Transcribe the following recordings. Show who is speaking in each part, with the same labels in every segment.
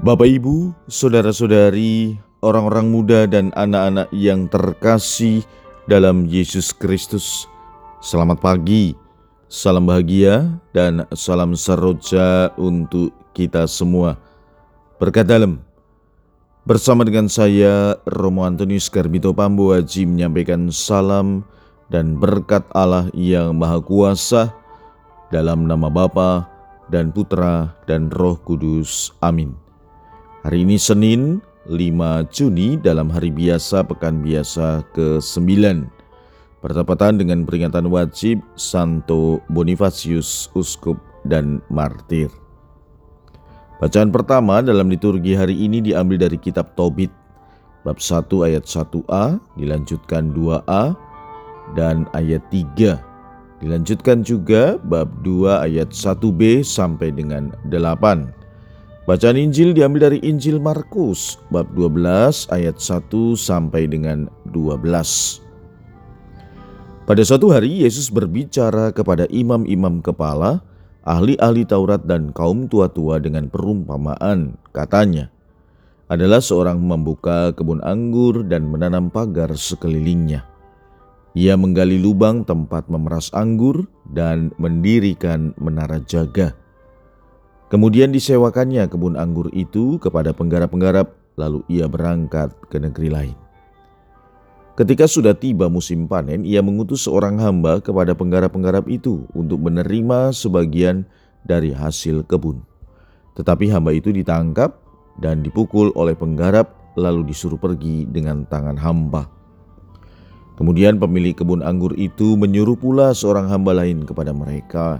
Speaker 1: Bapak, ibu, saudara-saudari, orang-orang muda, dan anak-anak yang terkasih dalam Yesus Kristus, selamat pagi, salam bahagia, dan salam seroja untuk kita semua. Berkat dalam, bersama dengan saya, Romo Antonius Garbito Pambu Haji menyampaikan salam dan berkat Allah yang Maha Kuasa dalam nama Bapa dan Putra dan Roh Kudus. Amin. Hari ini Senin 5 Juni dalam hari biasa pekan biasa ke-9 bertepatan dengan peringatan wajib Santo Bonifacius Uskup dan Martir. Bacaan pertama dalam liturgi hari ini diambil dari kitab Tobit bab 1 ayat 1a dilanjutkan 2a dan ayat 3 dilanjutkan juga bab 2 ayat 1b sampai dengan 8 Bacaan Injil diambil dari Injil Markus bab 12 ayat 1 sampai dengan 12. Pada suatu hari Yesus berbicara kepada imam-imam kepala, ahli-ahli Taurat dan kaum tua-tua dengan perumpamaan. Katanya, adalah seorang membuka kebun anggur dan menanam pagar sekelilingnya. Ia menggali lubang tempat memeras anggur dan mendirikan menara jaga Kemudian disewakannya kebun anggur itu kepada penggarap-penggarap, lalu ia berangkat ke negeri lain. Ketika sudah tiba musim panen, ia mengutus seorang hamba kepada penggarap-penggarap itu untuk menerima sebagian dari hasil kebun. Tetapi hamba itu ditangkap dan dipukul oleh penggarap, lalu disuruh pergi dengan tangan hamba. Kemudian pemilik kebun anggur itu menyuruh pula seorang hamba lain kepada mereka,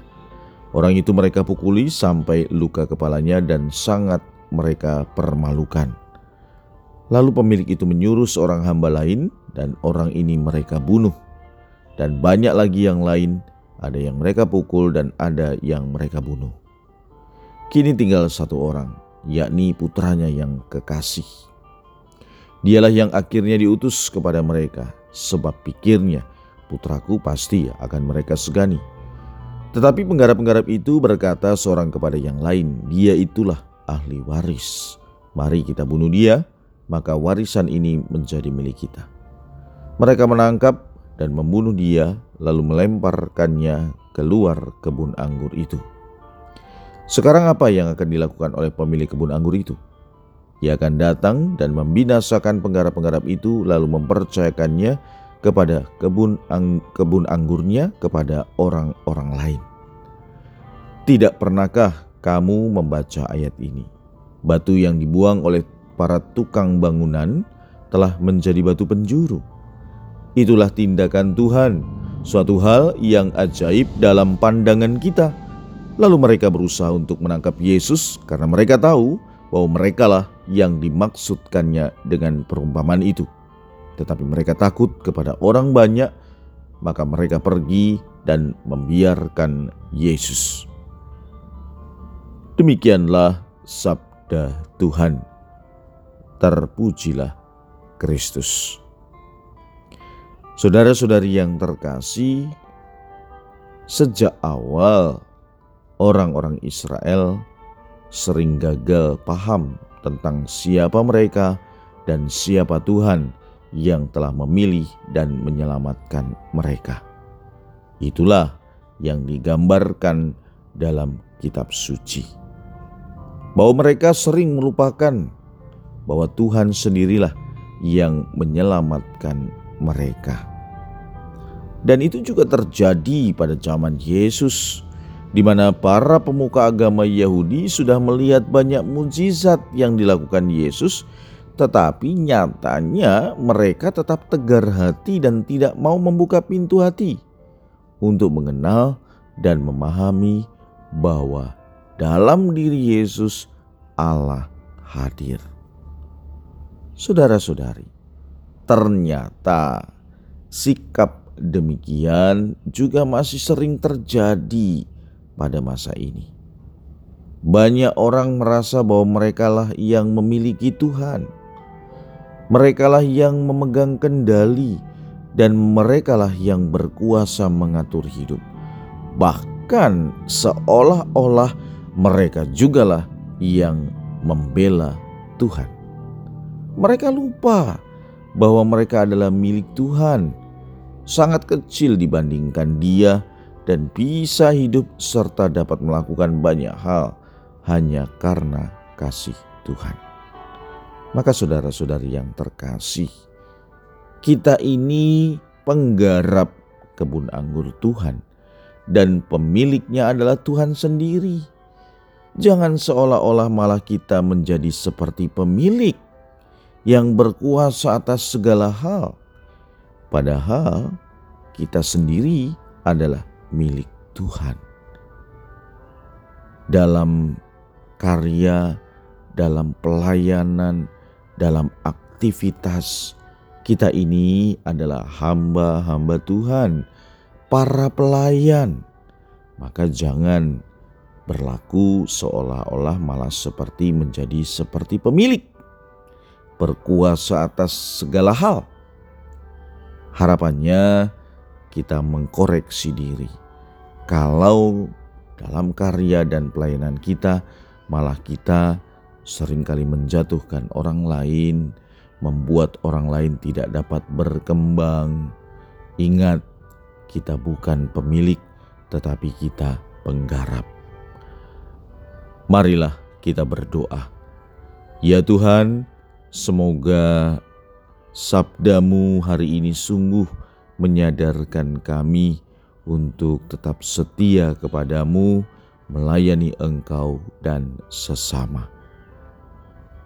Speaker 1: Orang itu mereka pukuli sampai luka kepalanya dan sangat mereka permalukan. Lalu pemilik itu menyuruh seorang hamba lain dan orang ini mereka bunuh. Dan banyak lagi yang lain, ada yang mereka pukul dan ada yang mereka bunuh. Kini tinggal satu orang, yakni putranya yang kekasih. Dialah yang akhirnya diutus kepada mereka, sebab pikirnya putraku pasti akan mereka segani tetapi penggarap-penggarap itu berkata seorang kepada yang lain, "Dia itulah ahli waris. Mari kita bunuh dia, maka warisan ini menjadi milik kita." Mereka menangkap dan membunuh dia, lalu melemparkannya keluar kebun anggur itu. Sekarang, apa yang akan dilakukan oleh pemilik kebun anggur itu? Ia akan datang dan membinasakan penggarap-penggarap itu, lalu mempercayakannya kepada kebun ang, kebun anggurnya kepada orang-orang lain. Tidak pernahkah kamu membaca ayat ini? Batu yang dibuang oleh para tukang bangunan telah menjadi batu penjuru. Itulah tindakan Tuhan, suatu hal yang ajaib dalam pandangan kita. Lalu mereka berusaha untuk menangkap Yesus karena mereka tahu bahwa merekalah yang dimaksudkannya dengan perumpamaan itu tetapi mereka takut kepada orang banyak, maka mereka pergi dan membiarkan Yesus. Demikianlah sabda Tuhan. Terpujilah Kristus. Saudara-saudari yang terkasih, sejak awal orang-orang Israel sering gagal paham tentang siapa mereka dan siapa Tuhan yang telah memilih dan menyelamatkan mereka. Itulah yang digambarkan dalam kitab suci. Bahwa mereka sering melupakan bahwa Tuhan sendirilah yang menyelamatkan mereka. Dan itu juga terjadi pada zaman Yesus, di mana para pemuka agama Yahudi sudah melihat banyak mujizat yang dilakukan Yesus tetapi nyatanya mereka tetap tegar hati dan tidak mau membuka pintu hati untuk mengenal dan memahami bahwa dalam diri Yesus Allah hadir. Saudara-saudari, ternyata sikap demikian juga masih sering terjadi pada masa ini. Banyak orang merasa bahwa merekalah yang memiliki Tuhan Merekalah yang memegang kendali dan merekalah yang berkuasa mengatur hidup. Bahkan seolah-olah mereka jugalah yang membela Tuhan. Mereka lupa bahwa mereka adalah milik Tuhan, sangat kecil dibandingkan Dia, dan bisa hidup serta dapat melakukan banyak hal hanya karena kasih Tuhan. Maka, saudara-saudari yang terkasih, kita ini penggarap kebun anggur Tuhan, dan pemiliknya adalah Tuhan sendiri. Jangan seolah-olah malah kita menjadi seperti pemilik yang berkuasa atas segala hal, padahal kita sendiri adalah milik Tuhan. Dalam karya, dalam pelayanan, dalam aktivitas, kita ini adalah hamba-hamba Tuhan, para pelayan. Maka jangan berlaku seolah-olah malah seperti menjadi seperti pemilik, berkuasa atas segala hal. Harapannya kita mengkoreksi diri. Kalau dalam karya dan pelayanan kita malah kita sering kali menjatuhkan orang lain, membuat orang lain tidak dapat berkembang. Ingat, kita bukan pemilik, tetapi kita penggarap. Marilah kita berdoa. Ya Tuhan, semoga sabdamu hari ini sungguh menyadarkan kami untuk tetap setia kepadamu, melayani engkau dan sesama.